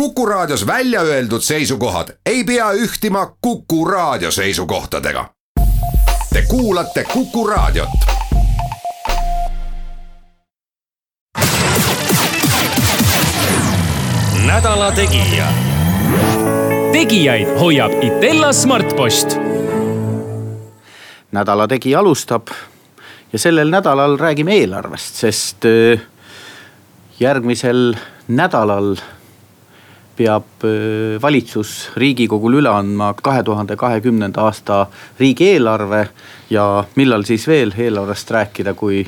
Kuku Raadios välja öeldud seisukohad ei pea ühtima Kuku Raadio seisukohtadega. Te kuulate Kuku Raadiot. nädala Tegija. tegijaid hoiab Itella Smartpost. nädala Tegija alustab ja sellel nädalal räägime eelarvest, sest äh, järgmisel nädalal peab valitsus Riigikogule üle andma kahe tuhande kahekümnenda aasta riigieelarve. ja millal siis veel eelarvest rääkida, kui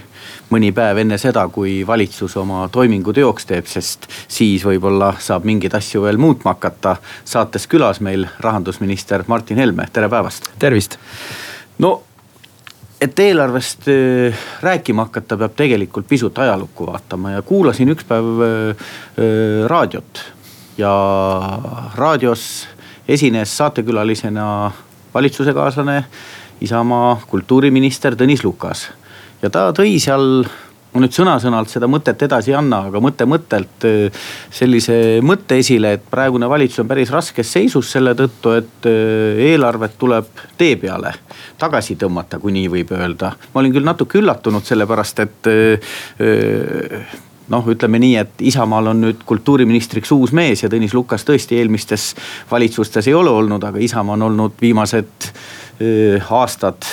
mõni päev enne seda, kui valitsus oma toimingu teoks teeb, sest siis võib-olla saab mingeid asju veel muutma hakata. saates külas meil rahandusminister Martin Helme, tere päevast. tervist. no et eelarvest rääkima hakata, peab tegelikult pisut ajalukku vaatama ja kuulasin üks päev raadiot ja raadios esines saatekülalisena valitsusekaaslane, Isamaa kultuuriminister Tõnis Lukas. ja ta tõi seal, ma nüüd sõna-sõnalt seda mõtet edasi ei anna, aga mõte mõttelt äh, sellise mõtte esile, et praegune valitsus on päris raskes seisus selle tõttu, et äh, eelarvet tuleb tee peale tagasi tõmmata, kui nii võib öelda. ma olin küll natuke üllatunud, sellepärast et äh, noh, ütleme nii, et Isamaal on nüüd kultuuriministriks uus mees ja Tõnis Lukas tõesti eelmistes valitsustes ei ole olnud, aga Isamaa on olnud viimased aastad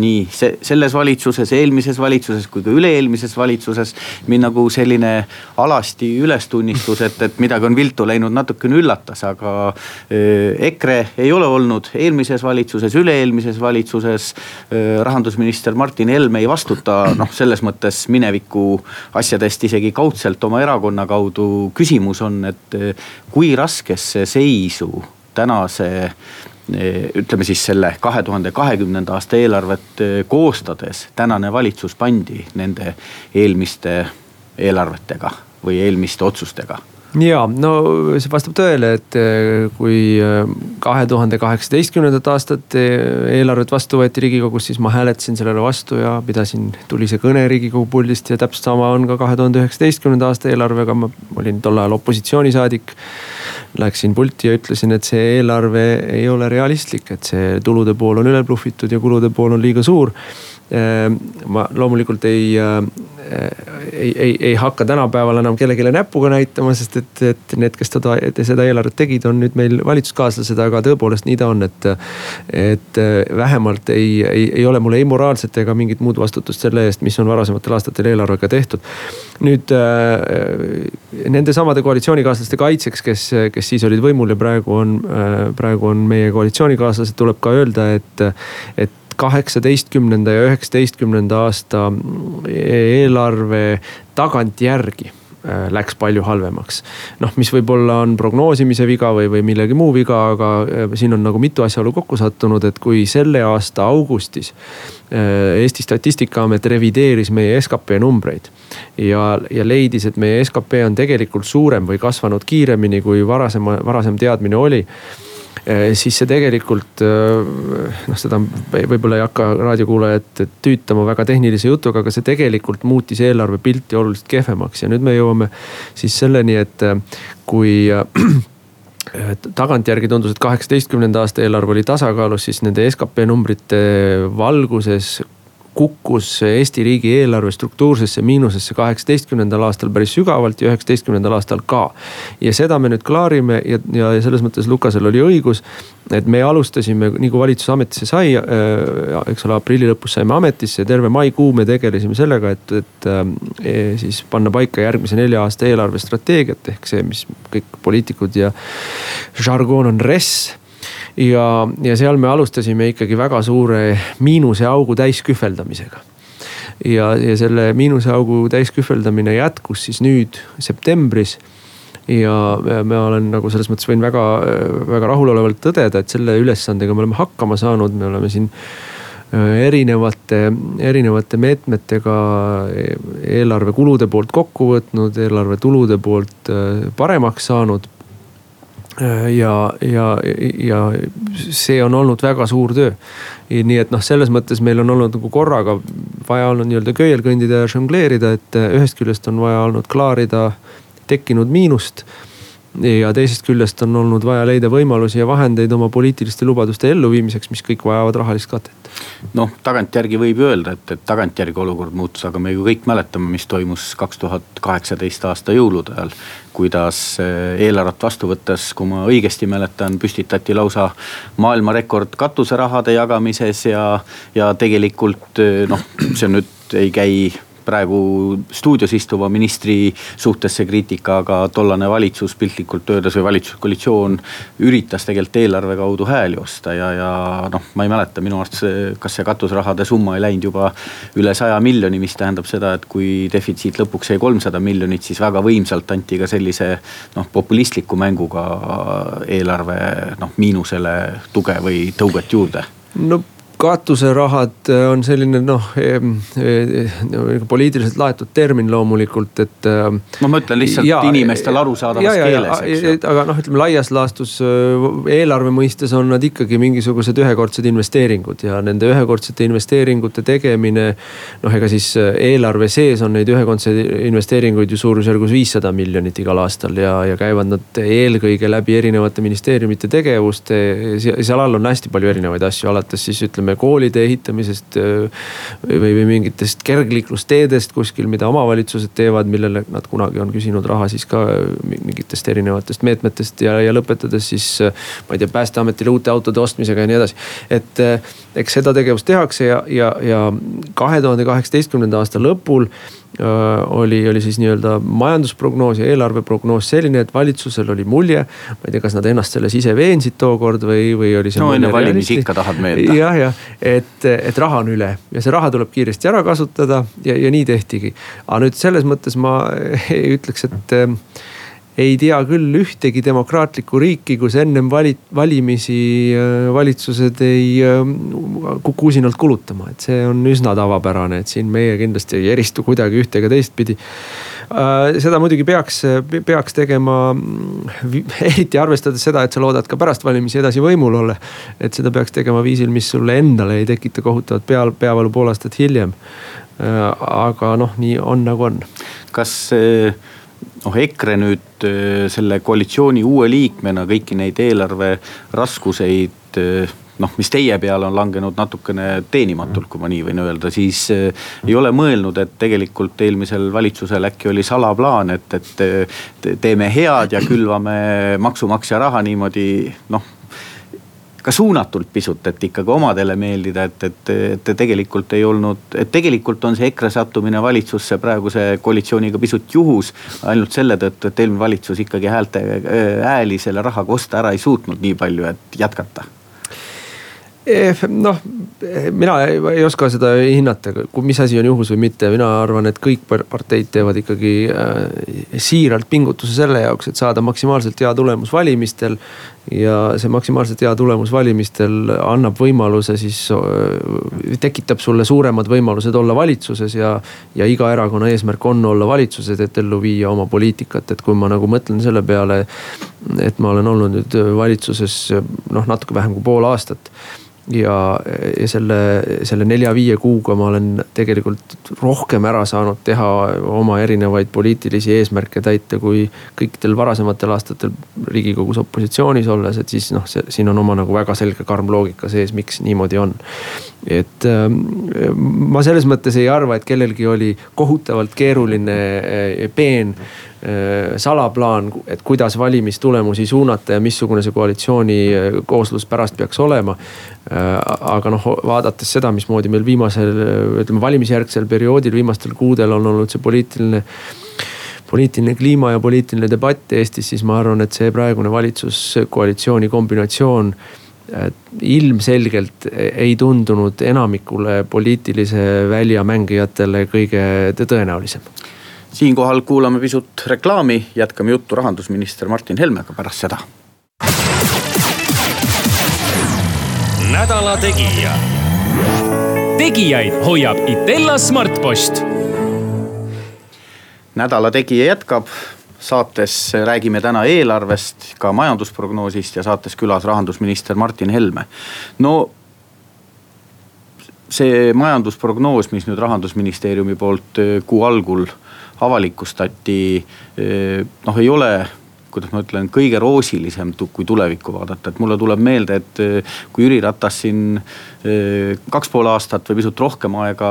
nii see, selles valitsuses, eelmises valitsuses kui ka üle-eelmises valitsuses. mind nagu selline alasti ülestunnistus, et, et midagi on viltu läinud, natukene üllatas, aga äh, EKRE ei ole olnud eelmises valitsuses, üle-eelmises valitsuses äh,. rahandusminister Martin Helme ei vastuta noh, selles mõttes mineviku asjadest isegi kaudselt oma erakonna kaudu. küsimus on, et äh, kui raskesse seisu tänase Eh, ütleme siis selle kahe tuhande kahekümnenda aasta eelarvet eh, koostades tänane valitsus pandi nende eelmiste eelarvetega või eelmiste otsustega. Ja no see vastab tõele, et eh, kui kahe tuhande kaheksateistkümnendat aastat eelarvet vastu võeti riigikogus, siis ma hääletasin sellele vastu ja pidasin tulise kõne riigikogu puldist ja täpselt sama on ka kahe tuhande üheksateistkümnenda aasta eelarvega, ma olin tol ajal opositsioonisaadik läksin pulti ja ütlesin, et see eelarve ei ole realistlik, et see tulude pool on üle blufitud ja kulude pool on liiga suur. Ehm, ma loomulikult ei, äh, ei, ei, ei hakka tänapäeval enam kellelegi näpuga näitama, sest et, et need, kes teda, seda eelarvet tegid, on nüüd meil valitsuskaaslased, aga tõepoolest nii ta on, et. et vähemalt ei, ei, ei ole mul ei moraalset ega mingit muud vastutust selle eest, mis on varasematel aastatel eelarvega tehtud. nüüd äh, nende samade koalitsioonikaaslaste kaitseks, kes, kes siis olid võimul ja praegu on äh,, praegu on meie koalitsioonikaaslased, tuleb ka öelda, et, et kaheksateistkümnenda ja üheksateistkümnenda aasta eelarve tagantjärgi äh, läks palju halvemaks. noh, mis võib-olla on prognoosimise viga või, või millegi muu viga, aga äh, siin on nagu mitu asjaolu kokku sattunud, et kui selle aasta augustis äh, Eesti statistikaamet revideeris meie skp numbreid. ja, ja leidis, et meie skp on tegelikult suurem või kasvanud kiiremini, kui varasema, varasem teadmine oli siis see tegelikult eh, noh, seda võib-olla ei hakka raadiokuulajat tüütama väga tehnilise jutuga, aga see tegelikult muutis eelarve pilti oluliselt kehvemaks. Ja nüüd me jõuame siis selleni, et eh, kui tagantjärgi tundus, et kaheksateistkümnenda aasta eelarve oli tasakaalus, siis nende skp numbrite valguses kukkus Eesti riigieelarve struktuursesse miinusesse kaheksateistkümnendal aastal päris sügavalt ja üheksateistkümnendal aastal ka. ja seda me nüüd klaarime ja, ja selles mõttes Lukasel oli õigus, et me alustasime, nii kui valitsus ametisse sai äh,, eks ole, aprilli lõpus saime ametisse ja terve maikuu me tegelesime sellega, et, et äh, siis panna paika järgmise nelja aasta eelarvestrateegiat ehk see, mis kõik poliitikud ja žargoon on RES ja, ja seal me alustasime ikkagi väga suure miinuseaugu täiskühveldamisega. Ja, ja selle miinuseaugu täiskühveldamine jätkus siis nüüd septembris. Ja ma olen nagu selles mõttes võin väga, väga rahulolevalt tõdeda, et selle ülesandega me oleme hakkama saanud, me oleme siin äh, erinevate, erinevate meetmetega eelarve kulude poolt kokku võtnud, eelarve tulude poolt äh, paremaks saanud. Äh, ja, ja, ja see on olnud väga suur töö. nii et noh, selles mõttes meil on olnud nagu korraga vaja olnud nii-öelda köiel kõndida ja žongleerida, et äh, ühest küljest on vaja olnud klaarida tekkinud miinust ja teisest küljest on olnud vaja leida võimalusi ja vahendeid oma poliitiliste lubaduste elluviimiseks, mis kõik vajavad rahalist katet. noh, tagantjärgi võib öelda, et, et tagantjärgi olukord muutus, aga me ju kõik mäletame, mis toimus kaks tuhat kaheksateist aasta jõulude ajal. kuidas eh, eelarvet vastu võttes, kui ma õigesti mäletan, püstitati lausa maailmarekord katuserahade jagamises ja, ja tegelikult eh, noh, see nüüd ei käi praegu stuudios istuva ministri suhtes see kriitika, aga tollane valitsus piltlikult öeldes või valitsuskoalitsioon üritas tegelikult eelarve kaudu hääli osta ja, ja noh, ma ei mäleta, minu arust see, kas see katusrahade summa ei läinud juba üle saja miljoni, mis tähendab seda, et kui defitsiit lõpuks jäi kolmsada miljonit, siis väga võimsalt anti ka sellise noh, populistliku mänguga eelarve noh, miinusele tuge või tõuget juurde. No katuserahad äh, on selline noh eh, poliitiliselt laetud termin loomulikult, et. Äh, ma ütlen lihtsalt ja, inimestele arusaadavas ja, keeles, eks ju. aga noh, ütleme laias laastus eelarve mõistes on nad ikkagi mingisugused ühekordsed investeeringud ja nende ühekordsete investeeringute tegemine. noh, ega siis eelarve sees on neid ühekordseid investeeringuid ju suurusjärgus viissada miljonit igal aastal ja, ja käivad nad eelkõige läbi erinevate ministeeriumite tegevuste. seal all on hästi palju erinevaid asju, alates siis ütleme koolide ehitamisest või, või mingitest kergliiklusteedest kuskil, mida omavalitsused teevad, millele nad kunagi on küsinud raha siis ka mingitest erinevatest meetmetest ja, ja lõpetades siis ma ei tea, päästeametile uute autode ostmisega ja nii edasi. et eks seda tegevust tehakse ja, ja, ja kahe tuhande kaheksateistkümnenda aasta lõpul oli, oli siis nii-öelda majandusprognoos ja eelarveprognoos selline, et valitsusel oli mulje. ma ei tea, kas nad ennast selles ise veensid tookord või, või oli see. no enne valimisi ikka tahad meelde. jah, jah, et, et raha on üle ja see raha tuleb kiiresti ära kasutada ja, ja nii tehtigi. aga nüüd selles mõttes ma ei ütleks, et ei tea küll ühtegi demokraatlikku riiki, kus ennem vali-, valimisi äh, valitsused ei kuku usinalt kulutama, et see on üsna tavapärane, et siin meie kindlasti ei eristu kuidagi ühte ega teistpidi. Äh, seda muidugi peaks, peaks tegema, eriti arvestades seda, et sa loodad ka pärast valimisi edasi võimul olla. et seda peaks tegema viisil, mis sulle endale ei tekita kohutavat peal, peavalu pool aastat hiljem. Äh, aga noh, nii on nagu on. kas see noh, EKRE nüüd äh, selle koalitsiooni uue liikmena kõiki neid eelarve raskuseid äh, noh, mis teie peale on langenud natukene teenimatult, kui ma nii võin öelda, siis äh, ei ole mõelnud, et tegelikult eelmisel valitsusel äkki oli salaplaan, et, et teeme head ja külvame maksumaksja raha niimoodi noh ka suunatult pisut, et ikkagi omadele meeldida, et, et, et te tegelikult ei olnud, et tegelikult on see EKRE sattumine valitsusse praeguse koalitsiooniga pisut juhus. ainult selle tõttu, et eelmine valitsus ikkagi häälte, hääli selle rahaga osta ära ei suutnud nii palju, et jätkata Eh, noh, mina ei oska seda hinnata, mis asi on juhus või mitte, mina arvan, et kõik parteid teevad ikkagi äh, siiralt pingutuse selle jaoks, et saada maksimaalselt hea tulemus valimistel. Ja see maksimaalselt hea tulemus valimistel annab võimaluse siis, tekitab sulle suuremad võimalused olla valitsuses ja. ja iga erakonna eesmärk on olla valitsuses, et ellu viia oma poliitikat, et kui ma nagu mõtlen selle peale. et ma olen olnud nüüd valitsuses noh, natuke vähem kui pool aastat ja, ja selle, selle nelja-viie kuuga ma olen tegelikult rohkem ära saanud teha oma erinevaid poliitilisi eesmärke täita, kui kõikidel varasematel aastatel riigikogus opositsioonis olles, et siis noh, see siin on oma nagu väga selge karm loogika sees, miks niimoodi on. Et ähm, ma selles mõttes ei arva, et kellelgi oli kohutavalt keeruline äh, peen Äh, salaplaan, et kuidas valimistulemusi suunata ja missugune see koalitsiooni äh, kooslus pärast peaks olema. Äh, aga noh, vaadates seda, mismoodi meil viimasel, ütleme valimisjärgsel perioodil, viimastel kuudel on olnud see poliitiline poliitiline kliima ja poliitiline debatt Eestis, siis ma arvan, et see praegune valitsuskoalitsiooni kombinatsioon ilmselgelt ei tundunud enamikule poliitilise välja mängijatele kõige tõenäolisem siinkohal kuulame pisut reklaami, jätkame juttu rahandusminister Martin Helmega pärast seda. nädala Tegija. tegijaid hoiab Itella Smartpost. nädala Tegija jätkab saates räägime täna eelarvest, ka majandusprognoosist ja saates külas rahandusminister Martin Helme. no see majandusprognoos, mis nüüd rahandusministeeriumi poolt kuu algul avalikustati. noh, ei ole kuidas ma ütlen, kõige roosilisem, kui tulevikku vaadata, et mulle tuleb meelde, et äh, kui Jüri Ratas siin kaks pool aastat või pisut rohkem aega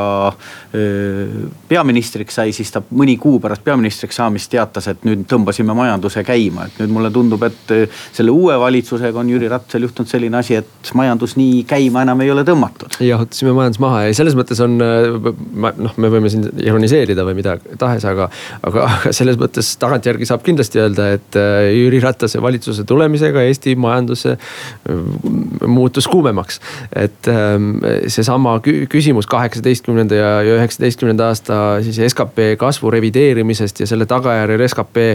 peaministriks sai, siis ta mõni kuu pärast peaministriks saamist teatas, et nüüd tõmbasime majanduse käima, et nüüd mulle tundub, et selle uue valitsusega on Jüri Ratasel juhtunud selline asi, et majandus nii käima enam ei ole tõmmatud. jahutasime majandus maha ja selles mõttes on, noh, me võime siin ironiseerida või mida tahes, aga, aga selles mõttes tagantjärgi saab kindlasti öelda, et äh, Jüri Ratase valitsuse tulemisega Eesti majandus äh, muutus kuumemaks. et seesama küsimus kaheksateistkümnenda ja üheksateistkümnenda aasta siis skp kasvu revideerimisest ja selle tagajärjel skp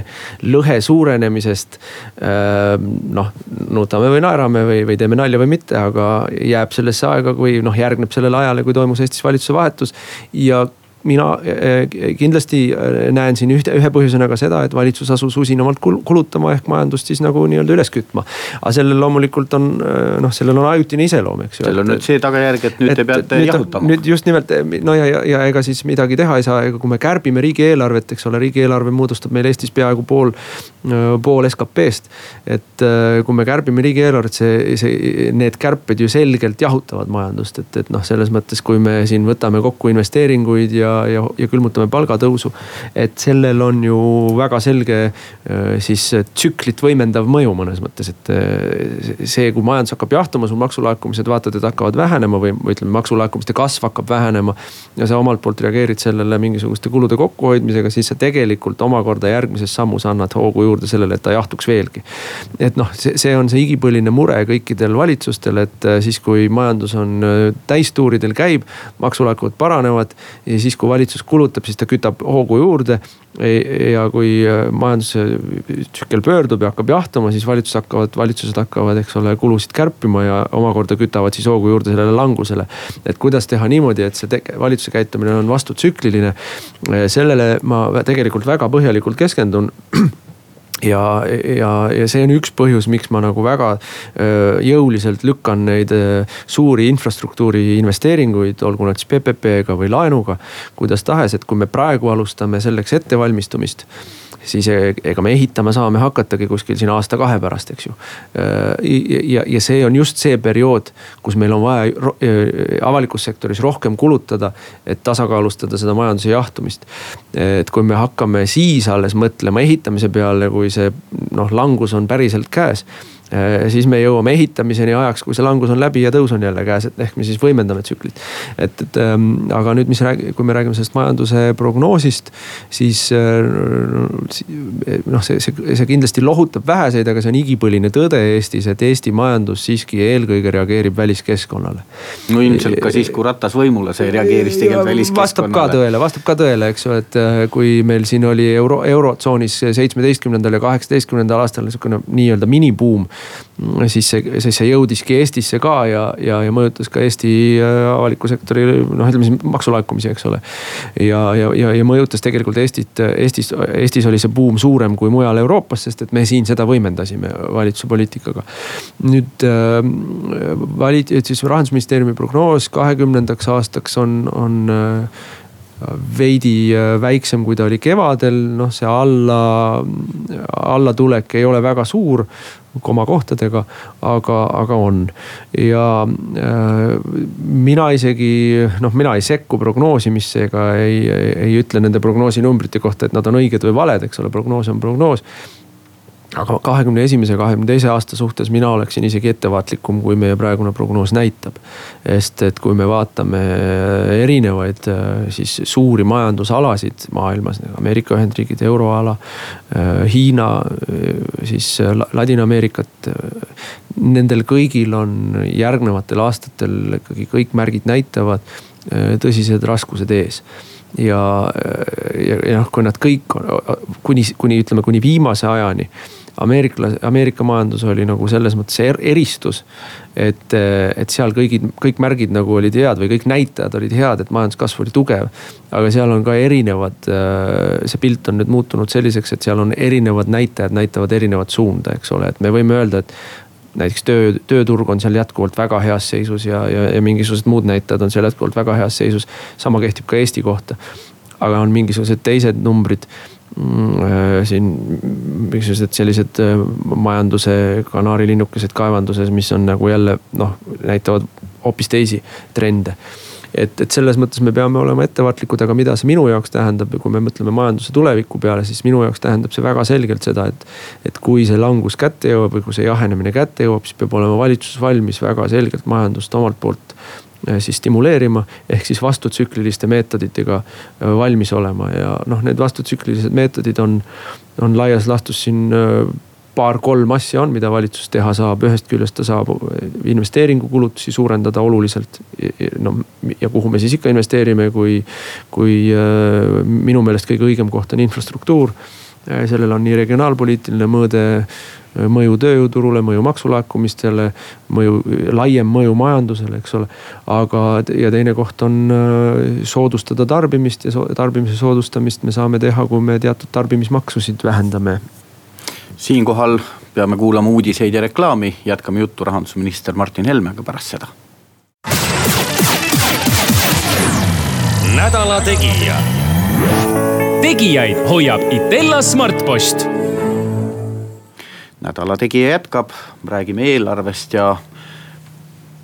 lõhe suurenemisest. Ähm, noh, nutame või naerame või, või teeme nalja või mitte, aga jääb sellesse aega, kui noh, järgneb sellele ajale, kui toimus Eestis valitsuse vahetus ja mina eh, kindlasti eh, näen siin ühte, ühe põhjusena ka seda, et valitsus asus usinamalt kulutama ehk majandust siis nagu nii-öelda üles kütma. aga sellel loomulikult on eh, noh, sellel on ajutine iseloom, eks ju. sellel on nüüd see tagajärg, et nüüd et, te peate nüüd, jahutama. nüüd just nimelt no ja, ja, ja ega siis midagi teha ei saa, ega kui me kärbime riigieelarvet, eks ole, riigieelarve moodustab meil Eestis peaaegu pool, pool SKP-st. et kui me kärbime riigieelarvet, see, see, need kärped ju selgelt jahutavad majandust, et, et noh, selles mõttes, kui me siin võtame kokku investeeringuid ja ja, ja, ja külmutame palgatõusu. et sellel on ju väga selge äh, siis tsüklit võimendav mõju mõnes mõttes, et äh, see, kui majandus hakkab jahtuma, sul maksulaekumised vaatad, et hakkavad vähenema või, või ütleme, maksulaekumiste kasv hakkab vähenema. ja sa omalt poolt reageerid sellele mingisuguste kulude kokkuhoidmisega, siis sa tegelikult omakorda järgmises sammus annad hoogu juurde sellele, et ta jahtuks veelgi. et noh, see, see on see igipõline mure kõikidel valitsustel, et äh, siis kui majandus on täistuuridel käib, maksulaekud paranevad ja siis, kui valitsus kulutab, siis ta kütab hoogu juurde. ja kui äh, majanduse tsükkel pöördub ja hakkab jahtuma, siis valitsus hakkavad, valitsused hakkavad, eks ole, kulusid kärpima ja omakorda kütavad siis hoogu juurde sellele langusele. et kuidas teha niimoodi, et see valitsuse käitumine on vastutsükliline. sellele ma tegelikult väga põhjalikult keskendun ja, ja, ja see on üks põhjus, miks ma nagu väga jõuliselt lükkan neid suuri infrastruktuuri investeeringuid, olgu nad siis PPP-ga või laenuga, kuidas tahes, et kui me praegu alustame selleks ettevalmistumist siis e-, ega me ehitama saame hakatagi kuskil siin aasta-kahe pärast, eks ju. ja, ja see on just see periood, kus meil on vaja e, avalikus sektoris rohkem kulutada, et tasakaalustada seda majanduse jahtumist. et kui me hakkame siis alles mõtlema ehitamise peale, kui see noh, langus on päriselt käes Äh, siis me jõuame ehitamiseni ajaks, kui see langus on läbi ja tõus on jälle käes, et ehk me siis võimendame tsüklit. et, et ähm, aga nüüd, mis räägi-, kui me räägime sellest majanduse prognoosist, siis äh, noh, see, see, see kindlasti lohutab väheseid, aga see on igipõline tõde Eestis, et Eesti majandus siiski eelkõige reageerib väliskeskkonnale. no ilmselt ka siis, kui Ratas võimule sai, reageeris tegelikult väliskeskkonnale. vastab ka tõele, vastab ka tõele, eks ju, et äh, kui meil siin oli euro, eurotsoonis seitsmeteistkümnendal ja kaheksateistkümnendal aastal niisugune nii-öelda minibuum siis see, siis see jõudiski Eestisse ka ja, ja, ja mõjutas ka Eesti äh, avaliku sektori noh, ütleme siis maksulaekumisi, eks ole. ja, ja, ja, ja mõjutas tegelikult Eestit, Eestis, Eestis oli see buum suurem kui mujal Euroopas, sest et me siin seda võimendasime valitsuse poliitikaga. nüüd äh, valit-, siis rahandusministeeriumi prognoos kahekümnendaks aastaks on, on äh, veidi äh, väiksem, kui ta oli kevadel, noh, see alla, allatulek ei ole väga suur komakohtadega, aga, aga on. ja äh, mina isegi noh, mina ei sekku prognoosimisse ega ei, ei, ei ütle nende prognoosinumbrite kohta, et nad on õiged või valed, eks ole, prognoos on prognoos aga kahekümne esimese, kahekümne teise aasta suhtes mina oleksin isegi ettevaatlikum, kui meie praegune prognoos näitab. sest et kui me vaatame erinevaid siis suuri majandusalasid maailmas, Ameerika Ühendriigid, euroala, Hiina, siis Ladina-Ameerikat. Nendel kõigil on järgnevatel aastatel ikkagi kõik märgid näitavad tõsised raskused ees ja, ja, ja noh, kui nad kõik kuni, kuni ütleme, kuni viimase ajani ameerikla-, Ameerika majandus oli nagu selles mõttes er, eristus. et, et seal kõigid, kõik märgid nagu olid head või kõik näitajad olid head, et majanduskasv oli tugev. aga seal on ka erinevad, see pilt on nüüd muutunud selliseks, et seal on erinevad näitajad, näitavad erinevat suunda, eks ole, et me võime öelda, et näiteks töö, tööturg on seal jätkuvalt väga heas seisus ja, ja, ja mingisugused muud näitajad on seal jätkuvalt väga heas seisus. sama kehtib ka Eesti kohta. aga on mingisugused teised numbrid siin mingisugused sellised majanduse kanaarilinnukesed kaevanduses, mis on nagu jälle noh, näitavad hoopis teisi trende et, et selles mõttes me peame olema ettevaatlikud, aga mida see minu jaoks tähendab ja kui me mõtleme majanduse tuleviku peale, siis minu jaoks tähendab see väga selgelt seda, et. et kui see langus kätte jõuab või kui see jahenemine kätte jõuab, siis peab olema valitsus valmis väga selgelt majandust omalt poolt siis stimuleerima ehk siis vastutsükliliste meetoditega eh, valmis olema ja noh, need vastutsüklilised meetodid on, on laias laastus siin eh, paar-kolm asja on, mida valitsus teha saab, ühest küljest ta saab investeeringukulutusi suurendada oluliselt. no ja kuhu me siis ikka investeerime, kui, kui äh, minu meelest kõige õigem koht on infrastruktuur. Äh, sellel on nii regionaalpoliitiline mõõde, äh, mõju tööjõuturule, mõju maksulaekumistele, mõju, laiem mõju majandusele, eks ole. aga, ja teine koht on soodustada tarbimist ja tarbimise soodustamist me saame teha, kui me teatud tarbimismaksusid vähendame siinkohal peame kuulama uudiseid ja reklaami, jätkame juttu rahandusminister Martin Helmega pärast seda. nädala Tegija. Tegijaid hoiab Itella Smartpost. nädala Tegija jätkab, räägime eelarvest ja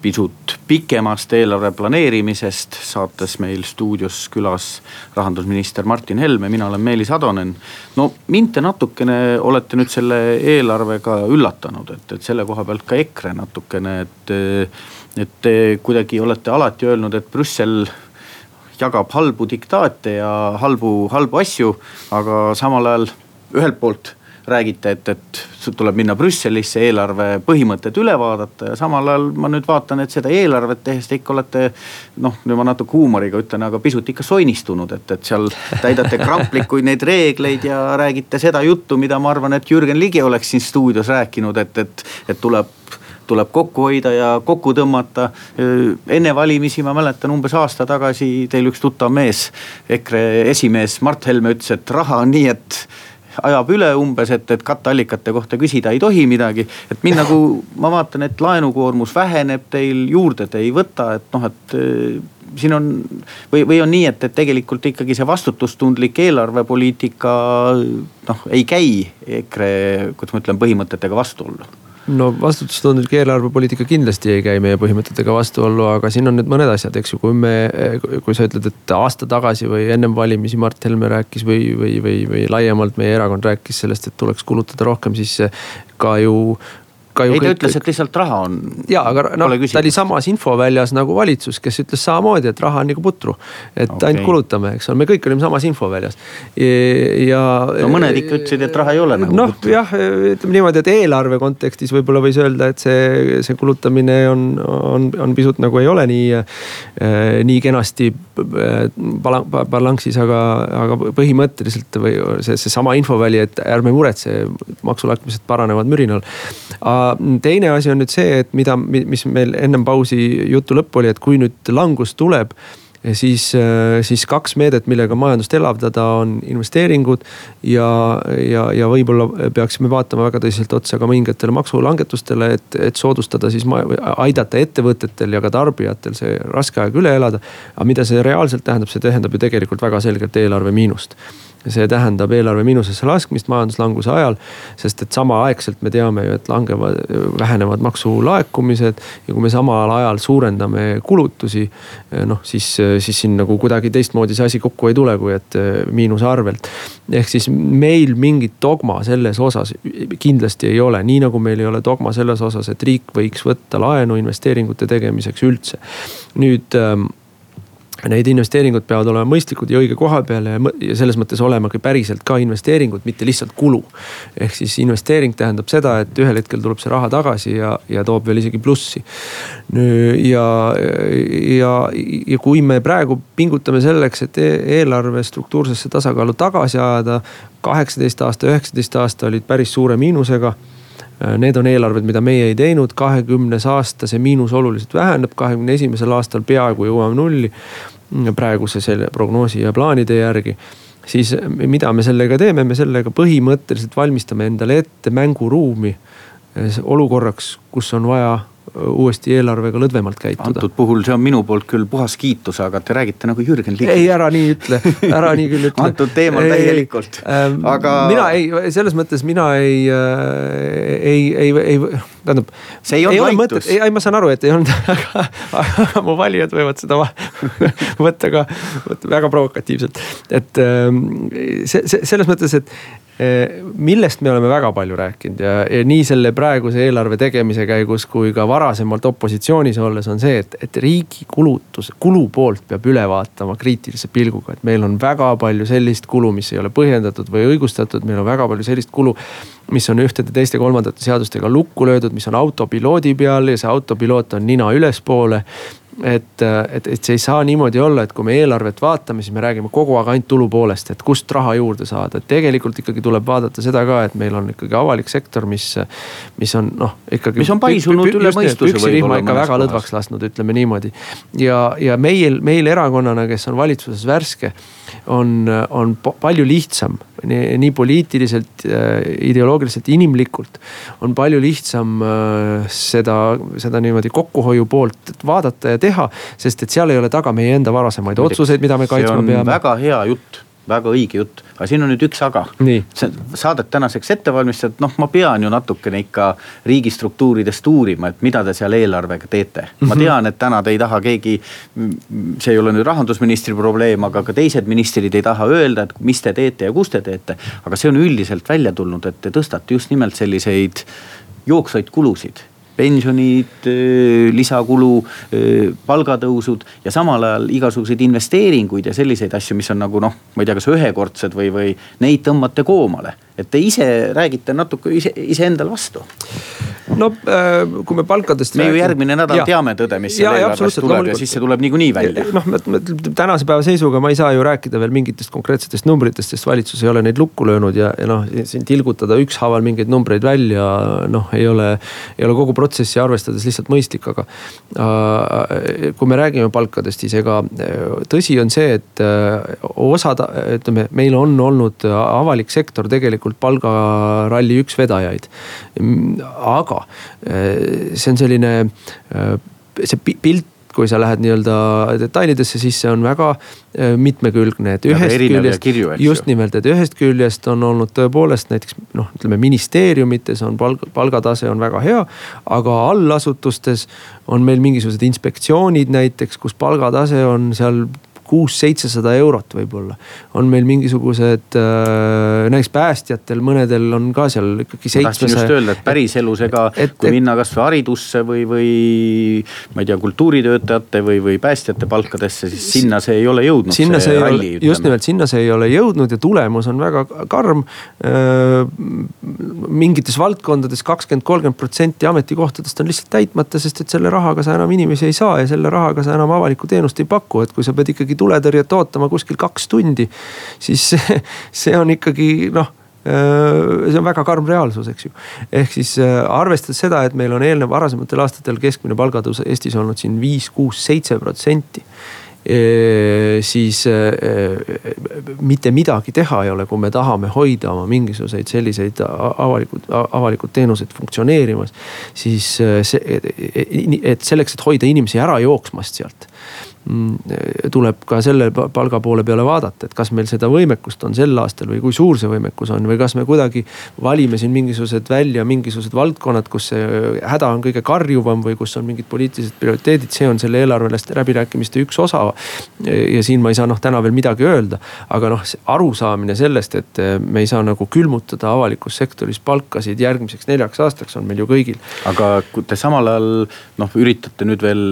pisut pikemast eelarve planeerimisest. saates meil stuudios külas rahandusminister Martin Helme, mina olen Meelis Atonen. no mind te natukene olete nüüd selle eelarvega üllatanud, et, et selle koha pealt ka EKRE natukene, et. et te kuidagi olete alati öelnud, et Brüssel jagab halbu diktaate ja halbu, halbu asju, aga samal ajal ühelt poolt räägite, et, et tuleb minna Brüsselisse, eelarve põhimõtted üle vaadata ja samal ajal ma nüüd vaatan, et seda eelarvet tehes te ikka olete. noh, nüüd ma natuke huumoriga ütlen, aga pisut ikka soinistunud, et, et seal täidate kramplikuid neid reegleid ja räägite seda juttu, mida ma arvan, et Jürgen Ligi oleks siin stuudios rääkinud, et, et, et tuleb tuleb kokku hoida ja kokku tõmmata. enne valimisi ma mäletan umbes aasta tagasi teil üks tuttav mees, EKRE esimees Mart Helme ütles, et raha on nii, et ajab üle umbes, et, et katteallikate kohta küsida ei tohi midagi. et mind nagu, ma vaatan, et laenukoormus väheneb teil, juurde te ei võta, et noh, et äh, siin on või, või on nii, et, et tegelikult ikkagi see vastutustundlik eelarvepoliitika noh, ei käi EKRE, kuidas ma ütlen, põhimõtetega vastuollu no vastutustundlik eelarvepoliitika kindlasti ei käi meie põhimõtetega vastuollu, aga siin on nüüd mõned asjad, eks ju, kui me, kui sa ütled, et aasta tagasi või ennem valimisi Mart Helme rääkis või, või, või, või laiemalt meie erakond rääkis sellest, et tuleks kulutada rohkem, siis ka ju ka ju. ei, ta kõik... ütles, et lihtsalt raha on. ja, aga noh, ta oli samas infoväljas nagu valitsus, kes ütles samamoodi, et raha on nagu putru. et okay. ainult kulutame, eks ole, me kõik olime samas infoväljas ja. no mõned ikka ütlesid, et raha ei ole nagu no, putru. jah, ütleme niimoodi, et eelarve kontekstis võib-olla võis öelda, et see, see kulutamine on, on, on pisut nagu ei ole nii äh,, nii kenasti äh, balanssis, aga, aga põhimõtteliselt või see, seesama infoväli, et ärme muretse, maksulaekumised paranevad mürinal teine asi on nüüd see, et mida, mis meil ennem pausi jutu lõppu oli, et kui nüüd langus tuleb siis, siis kaks meedet, millega majandust elavdada, on investeeringud. ja, ja, ja võib-olla peaksime vaatama väga tõsiselt otsa ka mõningatele maksulangetustele, et, et soodustada siis, aidata ettevõtetel ja ka tarbijatel see raske aeg üle elada. aga mida see reaalselt tähendab, see tähendab ju tegelikult väga selgelt eelarve miinust see tähendab eelarve miinusesse laskmist majanduslanguse ajal. sest et samaaegselt me teame ju, et langevad, vähenevad maksulaekumised ja kui me samal ajal suurendame kulutusi. noh, siis, siis siin nagu kuidagi teistmoodi see asi kokku ei tule, kui et eh, miinuse arvelt. ehk siis meil mingit dogma selles osas kindlasti ei ole, nii nagu meil ei ole dogma selles osas, et riik võiks võtta laenu investeeringute tegemiseks üldse. nüüd ähm, Need investeeringud peavad olema mõistlikud ja õige koha peal ja, ja selles mõttes olema ka päriselt ka investeeringud, mitte lihtsalt kulu. ehk siis investeering tähendab seda, et ühel hetkel tuleb see raha tagasi ja, ja toob veel isegi plussi. ja, ja, ja kui me praegu pingutame selleks, et e-, eelarve struktuursesse tasakaalu tagasi ajada. kaheksateist aasta, üheksateist aasta olid päris suure miinusega need on eelarved, mida meie ei teinud, kahekümnes aasta see miinus oluliselt väheneb, kahekümne esimesel aastal peaaegu jõuame nulli. praeguse selle prognoosi ja plaanide järgi. Siis mida me sellega teeme, me sellega põhimõtteliselt valmistame endale ette mänguruumi olukorraks, kus on vaja uuesti eelarvega lõdvemalt käituda. antud puhul see on minu poolt küll puhas kiitus, aga te räägite nagu Jürgen Ligi. ei, ära nii ütle, ära nii küll ütle antud teemal täielikult, ähm, aga. mina ei, selles mõttes mina ei, ei, ei, ei, tähendab. see ei olnud näitus. ei, ma saan aru, et ei olnud, aga, aga mu valijad võivad seda võtta ka väga provokatiivselt. et ähm, see, see selles mõttes, et millest me oleme väga palju rääkinud ja, ja nii selle praeguse eelarve tegemise käigus kui ka varasemalt opositsioonis olles on see, et, et riigi kulutus, kulu poolt peab üle vaatama kriitilise pilguga, et meil on väga palju sellist kulu, mis ei ole põhjendatud või õigustatud, meil on väga palju sellist kulu mis on ühtede, teiste, kolmandate seadustega lukku löödud, mis on autopiloodi peal ja see autopiloot on nina ülespoole et, et, et see ei saa niimoodi olla, et kui me eelarvet vaatame, siis me räägime kogu aeg ainult tulu poolest, et kust raha juurde saada, et tegelikult ikkagi tuleb vaadata seda ka, et meil on ikkagi avalik sektor, mis, mis on noh, ikkagi. mis on paisunud üle mõistuse. püksirihma ikka väga lõdvaks lasknud, ütleme niimoodi. ja, ja meil, meil erakonnana, kes on valitsuses värske, on, on palju lihtsam nii, nii poliitiliselt, ideoloogiliselt, inimlikult on palju lihtsam äh, seda, seda niimoodi kokkuhoiu poolt vaadata ja teha. sest et seal ei ole taga meie enda varasemaid otsuseid, mida me kaitsma peame. väga hea jutt väga õige jutt, aga siin on nüüd üks aga. saadet tänaseks ette valmistad, noh, ma pean ju natukene ikka riigistruktuuridest uurima, et mida te seal eelarvega teete mm. -hmm. ma mhm. tean, et täna te ei taha keegi, see ei ole nüüd rahandusministri probleem, aga ka teised ministrid ei taha öelda, et mis te teete ja kus te teete. aga see on üldiselt välja tulnud, et te tõstate just nimelt selliseid jooksvaid kulusid pensionid, lisakulu, palgatõusud ja samal ajal igasuguseid investeeringuid ja selliseid asju, mis on nagu noh, ma ei tea, kas ühekordsed või, või neid tõmbate koomale et te ise räägite natuke ise, iseendale vastu. no kui me palkadest. me ju järgmine nädal ja. teame tõde, mis seal eelarves tuleb ja siis see tuleb niikuinii välja. noh, tänase päeva seisuga ma ei saa ju rääkida veel mingitest konkreetsetest numbritest, sest valitsus ei ole neid lukku löönud ja, ja noh, siin tilgutada ükshaaval mingeid numbreid välja, noh, ei ole, ei ole kogu protsessi arvestades lihtsalt mõistlik, aga äh,. kui me räägime palkadest, siis ega äh, tõsi on see, et äh, osad, ütleme, meil on olnud avalik sektor tegelikult palgaralli üks vedajaid. aga eh, see on selline, eh, see pilt kui sa lähed nii-öelda detailidesse, siis see on väga eh, mitmekülgne, et ühest küljest, just nimelt, et ühest küljest on olnud tõepoolest näiteks noh, ütleme ministeeriumites on palk, palgatase on väga hea. aga allasutustes on meil mingisugused inspektsioonid näiteks, kus palgatase on seal kuus-seitsesada eurot võib-olla. on meil mingisugused äh,, näiteks päästjatel, mõnedel on ka seal ikkagi seitsmesaja. tahtsin just öelda, et päriselus ega kui et, minna kasvõi haridusse või, või ma ei tea, kultuuritöötajate või, või päästjate palkadesse, siis sinna see ei ole jõudnud. sinna see, see ei ralli, ole, just nimelt sinna see ei ole jõudnud ja tulemus on väga karm äh,. mingites valdkondades kakskümmend, kolmkümmend protsenti ametikohtadest on lihtsalt täitmata, sest et selle rahaga sa enam inimesi ei saa ja selle rahaga sa enam avalikku teenust ei paku, et kui sa pead ikkagi tuletõrjet ootama kuskil kaks tundi. siis see, see on ikkagi noh see on väga karm reaalsus, eks ju. ehk siis arvestades seda, et meil on eelnev varasematel aastatel keskmine palgatõus Eestis olnud siin viis, kuus, seitse protsenti siis mitte midagi teha ei ole, kui me tahame hoida oma mingisuguseid selliseid avalikud, avalikud teenused funktsioneerimas. siis see, et selleks, et hoida inimesi ära jooksmast sealt tuleb ka selle palga poole peale vaadata, et kas meil seda võimekust on sel aastal või kui suur see võimekus on või kas me kuidagi valime siin mingisugused välja mingisugused valdkonnad, kus see häda on kõige karjuvam või kus on mingid poliitilised prioriteedid, see on selle eelarveliste läbirääkimiste üks osa. ja siin ma ei saa noh täna veel midagi öelda, aga noh, arusaamine sellest, et me ei saa nagu külmutada avalikus sektoris palkasid järgmiseks neljaks aastaks on meil ju kõigil. aga te samal ajal noh, üritate nüüd veel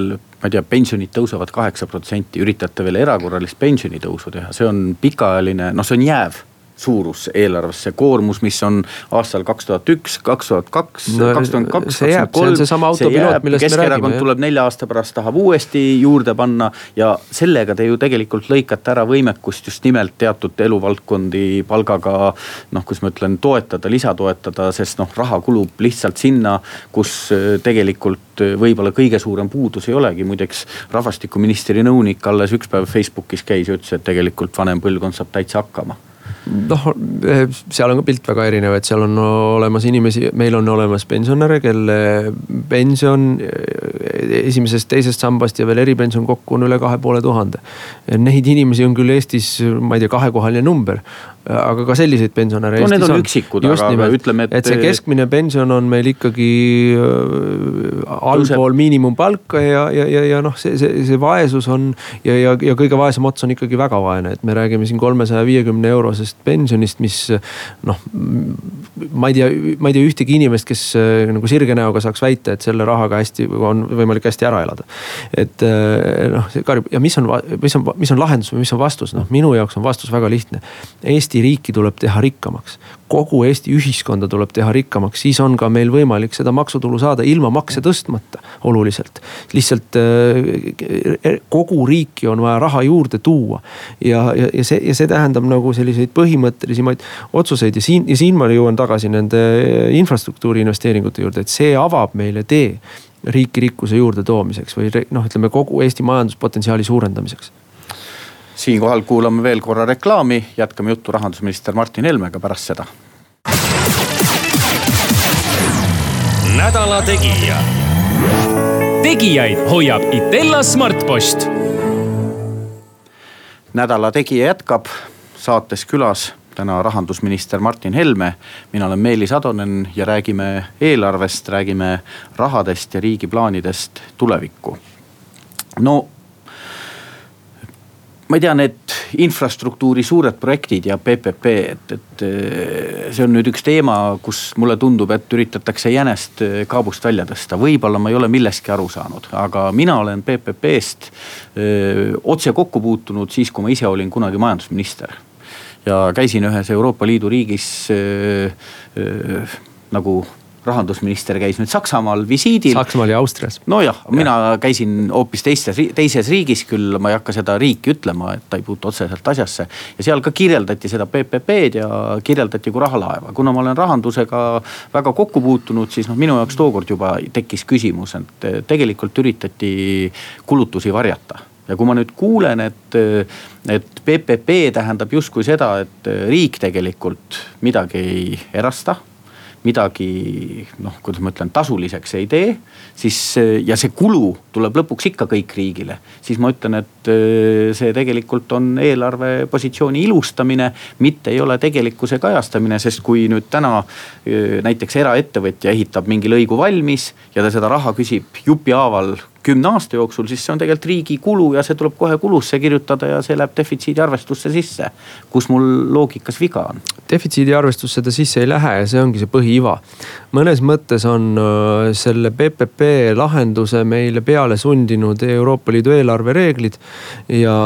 ma ei tea, pensionid tõusevad kaheksa protsenti, üritate veel erakorralist pensionitõusu teha, see on pikaajaline, noh, see on jääv suurus eelarves, see koormus, mis on aastal kaks tuhat üks, kaks tuhat kaks, kaks tuhat kaks, kaks tuhat kolm. seesama autopiloot, millest me räägime. Tuleb nelja aasta pärast, tahab uuesti juurde panna ja sellega te ju tegelikult lõikate ära võimekust just nimelt teatud eluvaldkondi palgaga. noh, kuidas ma ütlen, toetada, lisatoetada, sest noh, raha kulub lihtsalt sinna, kus äh, tegelikult äh, võib-olla kõige suurem puudus ei olegi, muideks rahvastikuministri nõunik alles üks päev Facebookis käis ja ütles, et tegelikult vanem põlvkond saab täitsa hakkama noh, seal on ka pilt väga erinev, et seal on olemas inimesi, meil on olemas pensionäre, kelle pension esimesest, teisest sambast ja veel eripension kokku on üle kahe poole tuhande. Neid inimesi on küll Eestis, ma ei tea, kahekohaline number, aga ka selliseid pensionäre no, Eestis on. Üksikud, aga nimelt, ütleme, et. et see keskmine pension on meil ikkagi äh, allpool miinimumpalka ja, ja, ja, ja noh, see, see, see vaesus on ja, ja, ja kõige vaesem ots on ikkagi väga vaene, et me räägime siin kolmesaja viiekümne eurosest pensionist, mis noh. ma ei tea, ma ei tea ühtegi inimest, kes äh, nagu sirge näoga saaks väita, et selle rahaga hästi on võimalik hästi ära elada. et äh, noh, see karjub ja mis on, mis on, mis on lahendus või mis on vastus, noh minu jaoks on vastus väga lihtne. Eesti Eesti riiki tuleb teha rikkamaks. kogu Eesti ühiskonda tuleb teha rikkamaks, siis on ka meil võimalik seda maksutulu saada ilma makse tõstmata oluliselt. lihtsalt äh, kogu riiki on vaja raha juurde tuua ja, ja, ja see, ja see tähendab nagu selliseid põhimõttelisemaid otsuseid ja siin, ja siin ma jõuan tagasi nende infrastruktuuri investeeringute juurde, et see avab meile tee riiki rikkuse juurde toomiseks või noh, ütleme kogu Eesti majanduspotentsiaali suurendamiseks siinkohal kuulame veel korra reklaami, jätkame juttu rahandusminister Martin Helmega pärast seda. nädala Tegija. tegijaid hoiab Itella Smartpost. nädala Tegija jätkab saates külas täna rahandusminister Martin Helme. mina olen Meelis Atonen ja räägime eelarvest, räägime rahadest ja riigi plaanidest tulevikku. no ma ei tea, need infrastruktuuri suured projektid ja PPP, et, et eh, see on nüüd üks teema, kus mulle tundub, et üritatakse jänest eh, kaabust välja tõsta. võib-olla ma ei ole millestki aru saanud, aga mina olen PPP-st öö, eh, otse kokku puutunud siis, kui ma ise olin kunagi majandusminister. ja käisin ühes Euroopa Liidu riigis öö, öö, nagu rahandusminister käis nüüd Saksamaal visiidil. Saksamaal ja Austrias. nojah ja., mina käisin hoopis teistes, teises riigis küll, ma ei hakka seda riiki ütlema, et ta ei puutu otseselt asjasse. ja seal ka kirjeldati seda PPP-d ja kirjeldati kui rahalaeva. kuna ma olen rahandusega väga kokku puutunud, siis noh, minu jaoks tookord juba tekkis küsimus, et tegelikult üritati kulutusi varjata ja kui ma nüüd kuulen, et, et PPP tähendab justkui seda, et riik tegelikult midagi ei erasta midagi noh, kuidas ma ütlen, tasuliseks ei tee, siis ja see kulu tuleb lõpuks ikka kõik riigile. siis ma ütlen, et äh, see tegelikult on eelarvepositsiooni ilustamine, mitte ei ole tegelikkuse kajastamine, sest kui nüüd täna äh, näiteks eraettevõtja ehitab mingi lõigu valmis ja ta seda raha küsib jupihaaval kümne aasta jooksul, siis see on tegelikult riigi kulu ja see tuleb kohe kulusse kirjutada ja see läheb defitsiidi arvestusse sisse. kus mul loogikas viga on? defitsiidi arvestusse ta sisse ei lähe ja see ongi see põhiiva. mõnes mõttes on selle PPP lahenduse meile peale sundinud Euroopa Liidu eelarvereeglid. ja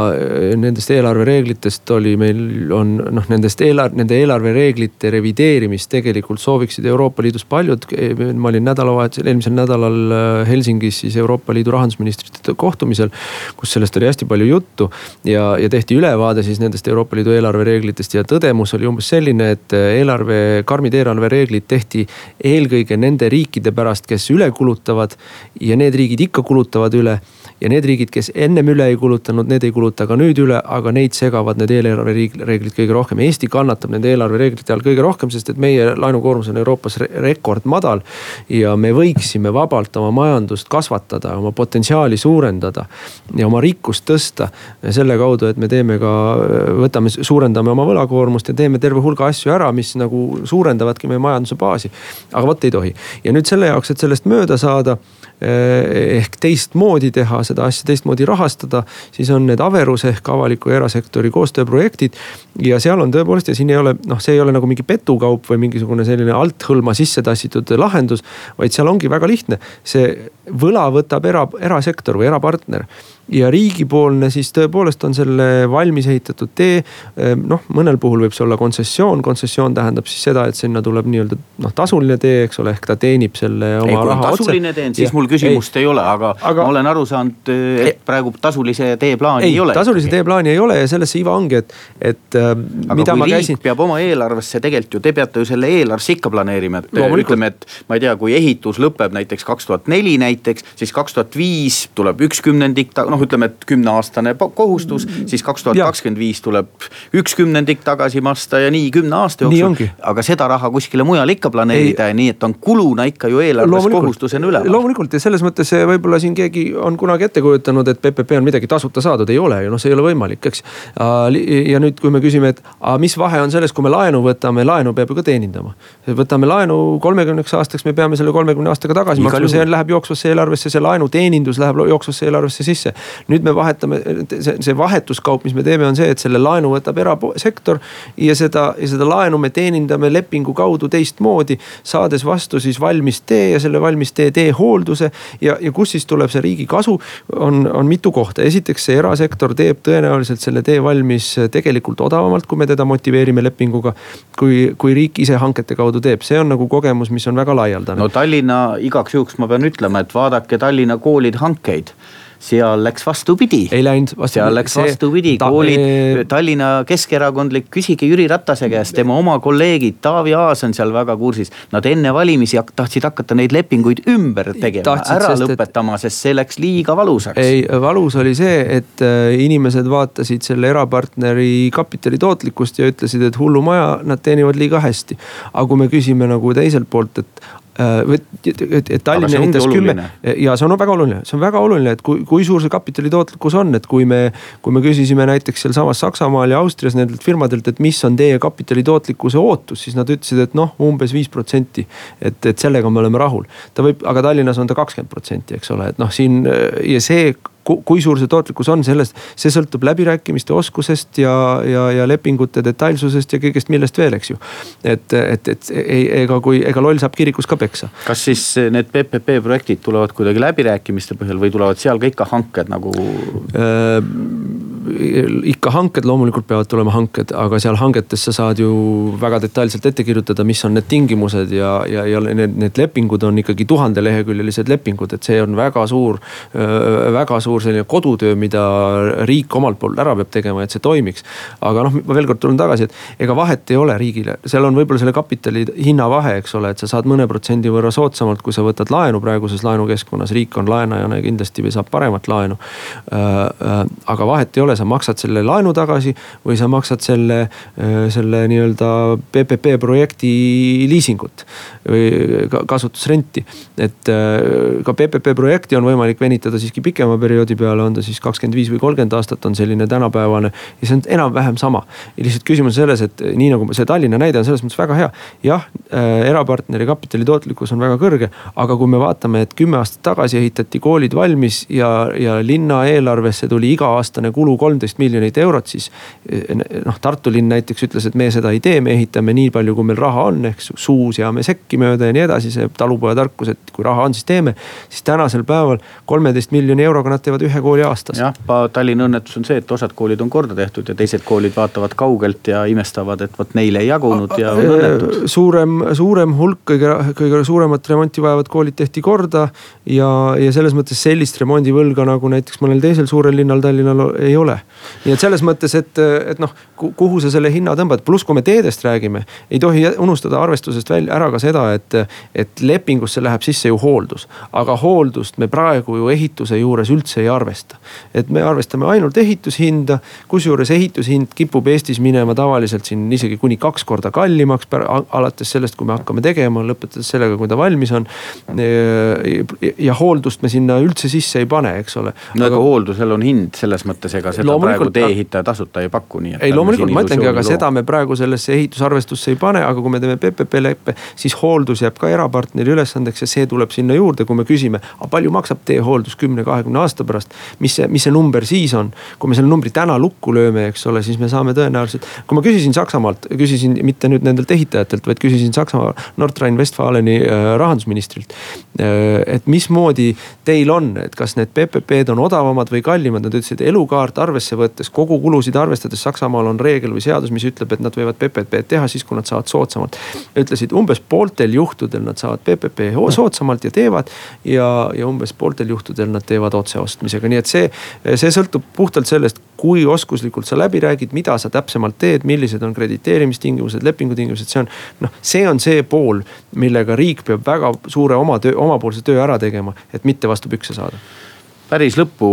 nendest eelarvereeglitest oli meil on noh, nendest eelarve, nende eelarvereeglite revideerimist tegelikult sooviksid Euroopa Liidus paljud. ma olin nädalavahetusel, eelmisel nädalal Helsingis siis Euroopa Liidu Liidu rahandusministrite kohtumisel, kus sellest oli hästi palju juttu ja, ja tehti ülevaade siis nendest Euroopa Liidu eelarvereeglitest ja tõdemus oli umbes selline, et eelarve, karmid eelarvereeglid tehti eelkõige nende riikide pärast, kes üle kulutavad ja need riigid ikka kulutavad üle ja need riigid, kes ennem üle ei kulutanud, need ei kuluta ka nüüd üle, aga neid segavad need eelarvereeglid kõige rohkem. Eesti kannatab nende eelarvereeglite all kõige rohkem, sest et meie laenukoormus on Euroopas rekordmadal. ja me võiksime vabalt oma majandust kasvatada, oma potentsiaali suurendada ja oma rikkust tõsta. selle kaudu, et me teeme ka, võtame, suurendame oma võlakoormust ja teeme terve hulga asju ära, mis nagu suurendavadki meie majanduse baasi. aga vot ei tohi ja nüüd selle jaoks, et sellest mööda saada ehk teistmoodi teha seda asja, teistmoodi rahastada. siis on need Averus ehk avaliku ja erasektori koostööprojektid. ja seal on tõepoolest ja siin ei ole noh, see ei ole nagu mingi petukaup või mingisugune selline althõlma sisse tassitud lahendus. vaid seal ongi väga lihtne, see võla võtab era, erasektor või erapartner ja riigipoolne siis tõepoolest on selle valmis ehitatud tee. Ehm, noh, mõnel puhul võib see olla kontsessioon, kontsessioon tähendab siis seda, et sinna tuleb nii-öelda noh, tasuline tee, eks ole, ehk ta teenib selle oma ei, raha otse. tasuline tee siis ja, mul küsimust ei, ei ole, aga, ma olen aru saanud, et praegu tasulise teeplaani ei, ei ole. tasulise teeplaani ei ole ja selles see iva ongi, et, et. Ehm, aga kui riik käisin... peab oma eelarvesse tegelikult ju, te peate ju selle eelarvesse ikka planeerima, et ütleme, et ma ei tea, kui ehitus lõpeb näiteks kaks tuhat neli näiteks, siis kaks tuhat viis tuleb üks kümnendik, no noh, ütleme, et kümneaastane kohustus, siis kaks tuhat kakskümmend viis tuleb üks kümnendik tagasi maksta ja nii kümne aasta jooksul. aga seda raha kuskile mujale ikka planeerida nii, et on kuluna ikka ju eelarves kohustusena üleval. loomulikult. Ja selles mõttes eh, võib-olla siin keegi on kunagi ette kujutanud, et PPP on midagi tasuta saadud, ei ole ju. Noh, see ei ole võimalik, eks. ja nüüd, kui me küsime, et aga mis vahe on selles, kui me laenu võtame, laenu peab ju ka teenindama. võtame laenu kolmekümneks aastaks, me peame selle kolmekümne aastaga tagasi maksma, see läheb jooksvasse eelarvesse, see laenu teenindus läheb jooksvasse eelarvesse sisse. Nüüd me vahetame, see, see vahetuskaup, mis me teeme, on see, et selle laenu võtab erasektor ja seda, ja seda laenu me teenindame lepingu kaudu teistmoodi, saades vastu siis valmis tee ja selle valmis tee teehoolduse ja, ja kus siis tuleb see riigi kasu, on, on mitu kohta. esiteks see erasektor teeb tõenäoliselt selle tee valmis tegelikult odavamalt, kui me teda motiveerime lepinguga. kui, kui riik ise hankete kaudu teeb, see on nagu kogemus, mis on väga laialdane. no Tallinna igaks juhuks ma pean ütlema, et vaadake Tallinna koolide hankeid seal läks vastupidi. ei läinud vastupidi. seal läks vastupidi, koolid, Tallinna Keskerakondlik, küsige Jüri Ratase käest, tema oma kolleegid, Taavi Aas on seal väga kursis. Nad enne valimisi tahtsid hakata neid lepinguid ümber tegema, ära sest et- lõpetama, sest see läks liiga valusaks. ei, valus oli see, et äh, inimesed vaatasid selle erapartneri kapitali tootlikkust ja ütlesid, et hullumaja, nad teenivad liiga hästi. aga kui me küsime nagu teiselt poolt, et et, et, et Tallinn ehitas kümme ja see on väga oluline, see on väga oluline, et kui, kui suur see kapitali tootlikkus on, et kui me. kui me küsisime näiteks sealsamas Saksamaal ja Austrias nendelt firmadelt, et mis on teie kapitali tootlikkuse ootus, siis nad ütlesid, et noh, umbes viis protsenti. et, et sellega me oleme rahul, ta võib, aga Tallinnas on ta kakskümmend protsenti, eks ole, et noh, siin ja see kui suur see tootlikkus on, sellest, see sõltub läbirääkimiste oskusest ja, ja, ja lepingute detailsusest ja kõigest millest veel, eks ju. et, et, et ei, ega kui, ega loll saab kirikus ka peksa. kas siis need PPP projektid tulevad kuidagi läbirääkimiste põhjal või tulevad seal ka ikka hanked nagu? Äh, ikka hanked, loomulikult peavad tulema hanked, aga seal hangetes sa saad ju väga detailselt ette kirjutada, mis on need tingimused ja, ja, ja need, need lepingud on ikkagi tuhandeleheküljelised lepingud, et see on väga suur, väga suur selline kodutöö, mida riik omalt poolt ära peab tegema, et see toimiks. aga noh, ma veel kord tulen tagasi, et ega vahet ei ole riigile, seal on võib-olla selle kapitali hinna vahe, eks ole, et sa saad mõne protsendi võrra soodsamalt, kui sa võtad laenu praeguses laenukeskkonnas, riik on laenajana ja kindlasti saab paremat laenu. aga vahet ei ole, sa maksad selle laenu tagasi või sa maksad selle, selle nii-öelda PPP projekti liisingut või ka- kasutusrenti. et äh, ka PPP projekti on võimalik venitada siiski pikema perioodi peale, on ta siis kakskümmend viis või kolmkümmend aastat on selline tänapäevane. ja see on enam-vähem sama. ja lihtsalt küsimus on selles, et nii nagu see Tallinna näide on selles mõttes väga hea. jah äh,, erapartneri kapitali tootlikkus on väga kõrge, aga kui me vaatame, et kümme aastat tagasi ehitati koolid valmis ja, ja linna eelarvesse tuli iga-aastane kulu kolmteist miljonit eurot, siis. noh, Tartu linn näiteks ütles, et me seda ei tee, me ehitame nii palju, kui meil raha on, ehk suu seame sekki mööda ja nii edasi, see talupojatarkus, et kui raha on, siis teeme. siis tänasel päeval kolmeteist miljoni euroga nad teevad ühe kooli aastas. jah, Tallinna õnnetus on see, et osad koolid on korda tehtud ja teised koolid vaatavad kaugelt ja imestavad, et vot neile ei jagunud ja on õnnetud. suurem, suurem hulk kõige, kõige suuremat remonti vajavad koolid tehti korda ja, ja selles mõttes sellist remondivõlga nagu näiteks mõnel teisel suurel linnal Tallinnal ei ole. nii et selles mõttes, et, et noh, kuhu sa selle hinna tõmbad, pluss kui me teedest räägime, ei tohi unustada arvestusest välja ära ka seda, et, et lepingusse läheb sisse ju hooldus. aga hooldust me praegu ju ehituse juures üldse ei arvesta. et me arvestame ainult ehitushinda, kusjuures ehitushind kipub Eestis minema tavaliselt siin isegi kuni kaks korda kallimaks, alates sellest, kui me hakkame tegema, lõpetades sellega, kui ta valmis on. ja hooldust me sinna üldse sisse ei pane, eks ole. no aga hooldusel on hind selles mõttes, ega seda praegu tee-ehitaja tasuta ei paku, nii et. ei loomulikult ma ütlengi, aga seda me praegu sellesse ehitusarvestusse ei pane, aga kui me teeme PPP leppe, siis hooldus jääb ka erapartneri ülesandeks ja see tuleb sinna juurde, kui me küsime. aga palju maksab teehooldus kümne, kahekümne aasta pärast, mis see, mis see number siis on? kui me selle numbri täna lukku lööme, eks ole, siis me saame tõenäoliselt, kui ma küsisin Saksamaalt, küsisin mitte nüüd nendelt ehitajatelt, vaid küsisin Saksamaa Nordrhein-Westfaleni äh, rahandusministrilt. et mismoodi teil on, et kas need PPP-d on odavamad või kallimad, nad ütlesid elukaart arvesse võttes, kogu kulusid arvestades Saksamaal on reegel või seadus, mis ütleb, et nad võivad PPP-d teha siis, kui nad saavad soodsamalt. ütlesid umbes pooltel juhtudel nad saavad PPP soodsamalt ja teevad ja, ja umbes pooltel juhtudel nad teevad otseostmisega, nii et see, see sõltub puhtalt sellest, kui oskuslikult sa läbi räägid, mida sa täpsemalt teed, millised on krediteerimistingimused, lepingutingimused, see on. noh, see on see pool, millega riik peab väga suure oma töö, omapoolse töö ära tegema, et mitte vastu pükse saada päris lõppu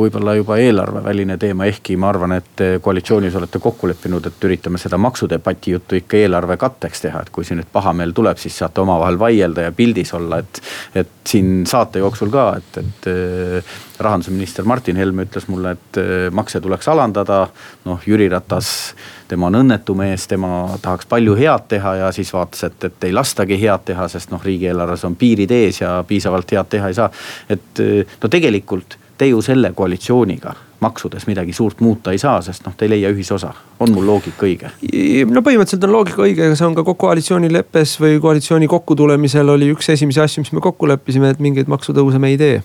võib-olla juba eelarveväline teema, ehkki ma arvan, et koalitsioonis olete kokku leppinud, et üritame seda maksudebati juttu ikka eelarve katteks teha, et kui siin nüüd pahameel tuleb, siis saate omavahel vaielda ja pildis olla, et. et siin saate jooksul ka, et, et äh, rahandusminister Martin Helme ütles mulle, et äh, makse tuleks alandada. noh, Jüri Ratas, tema on õnnetu mees, tema tahaks palju head teha ja siis vaatas, et, et ei lastagi head teha, sest noh, riigieelarves on piirid ees ja piisavalt head teha ei saa. et no tegelikult te ju selle koalitsiooniga maksudes midagi suurt muuta ei saa, sest noh, te ei leia ühisosa. on mul loogika õige? no põhimõtteliselt on loogika õige, aga see on ka koalitsioonileppes või koalitsiooni kokkutulemisel oli üks esimesi asju, mis me kokku leppisime, et mingeid maksutõuse me ei tee.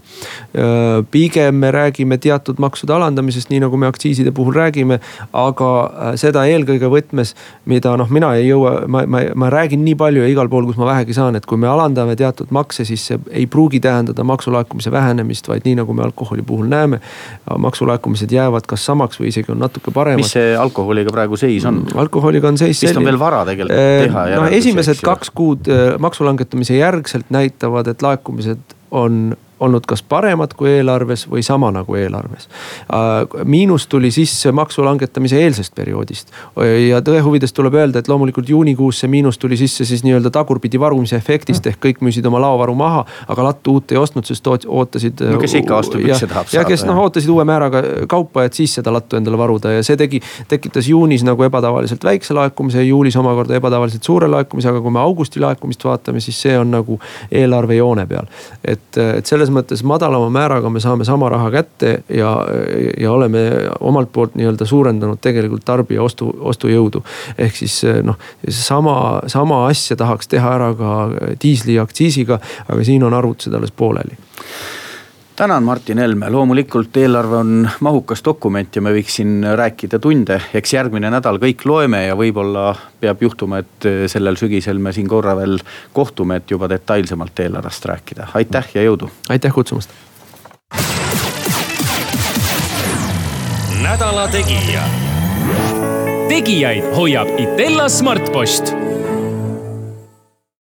pigem me räägime teatud maksude alandamisest, nii nagu me aktsiiside puhul räägime, aga äh, seda eelkõige võtmes, mida noh, mina ei jõua, ma, ma, ma räägin nii palju ja igal pool, kus ma vähegi saan, et kui me alandame teatud makse, siis see ei pruugi tähendada maksulaekumise vähenemist, vaid nii nagu me alkoholi puhul näeme, maksulaekumine laekumised jäävad kas samaks või isegi on natuke paremad. mis see alkoholiga praegu seis on? Mm, alkoholiga on seis selline. vist on veel vara tegelikult äh, teha. noh, esimesed kaks kuud äh, maksulangetamise järgselt näitavad, et laekumised on olnud kas paremad kui eelarves või sama nagu eelarves. Äh, miinus tuli sisse maksu langetamise eelsest perioodist ja tõe huvides tuleb öelda, et loomulikult juunikuus see miinus tuli sisse siis nii-öelda tagurpidi varumise efektist ehk kõik müüsid oma laovaru maha, aga lattu uut ei ostnud, sest ootasid. no kes ikka ostub, miks see tahab saada. ja kes noh ootasid uue määraga kaupa, et siis seda lattu endale varuda ja see tegi, tekitas juunis nagu ebatavaliselt väikse laekumise ja juulis omakorda ebatavaliselt suure laekumise, aga kui me augusti laekumist vaatame, siis see on nagu eelarve joone peal. et, et selles selles mõttes madalama määraga me saame sama raha kätte ja, ja oleme omalt poolt nii-öelda suurendanud tegelikult tarbija ostu, ostujõudu. ehk siis noh, sama, sama asja tahaks teha ära ka diisliaktsiisiga, aga siin on arvutused alles pooleli tänan, Martin Helme, loomulikult eelarve on mahukas dokument ja me võiks siin rääkida tunde, eks järgmine nädal kõik loeme ja võib-olla peab juhtuma, et sellel sügisel me siin korra veel kohtume, et juba detailsemalt eelarvest rääkida, aitäh ja jõudu. aitäh kutsumast. nädala Tegija. tegijaid hoiab Itella Smartpost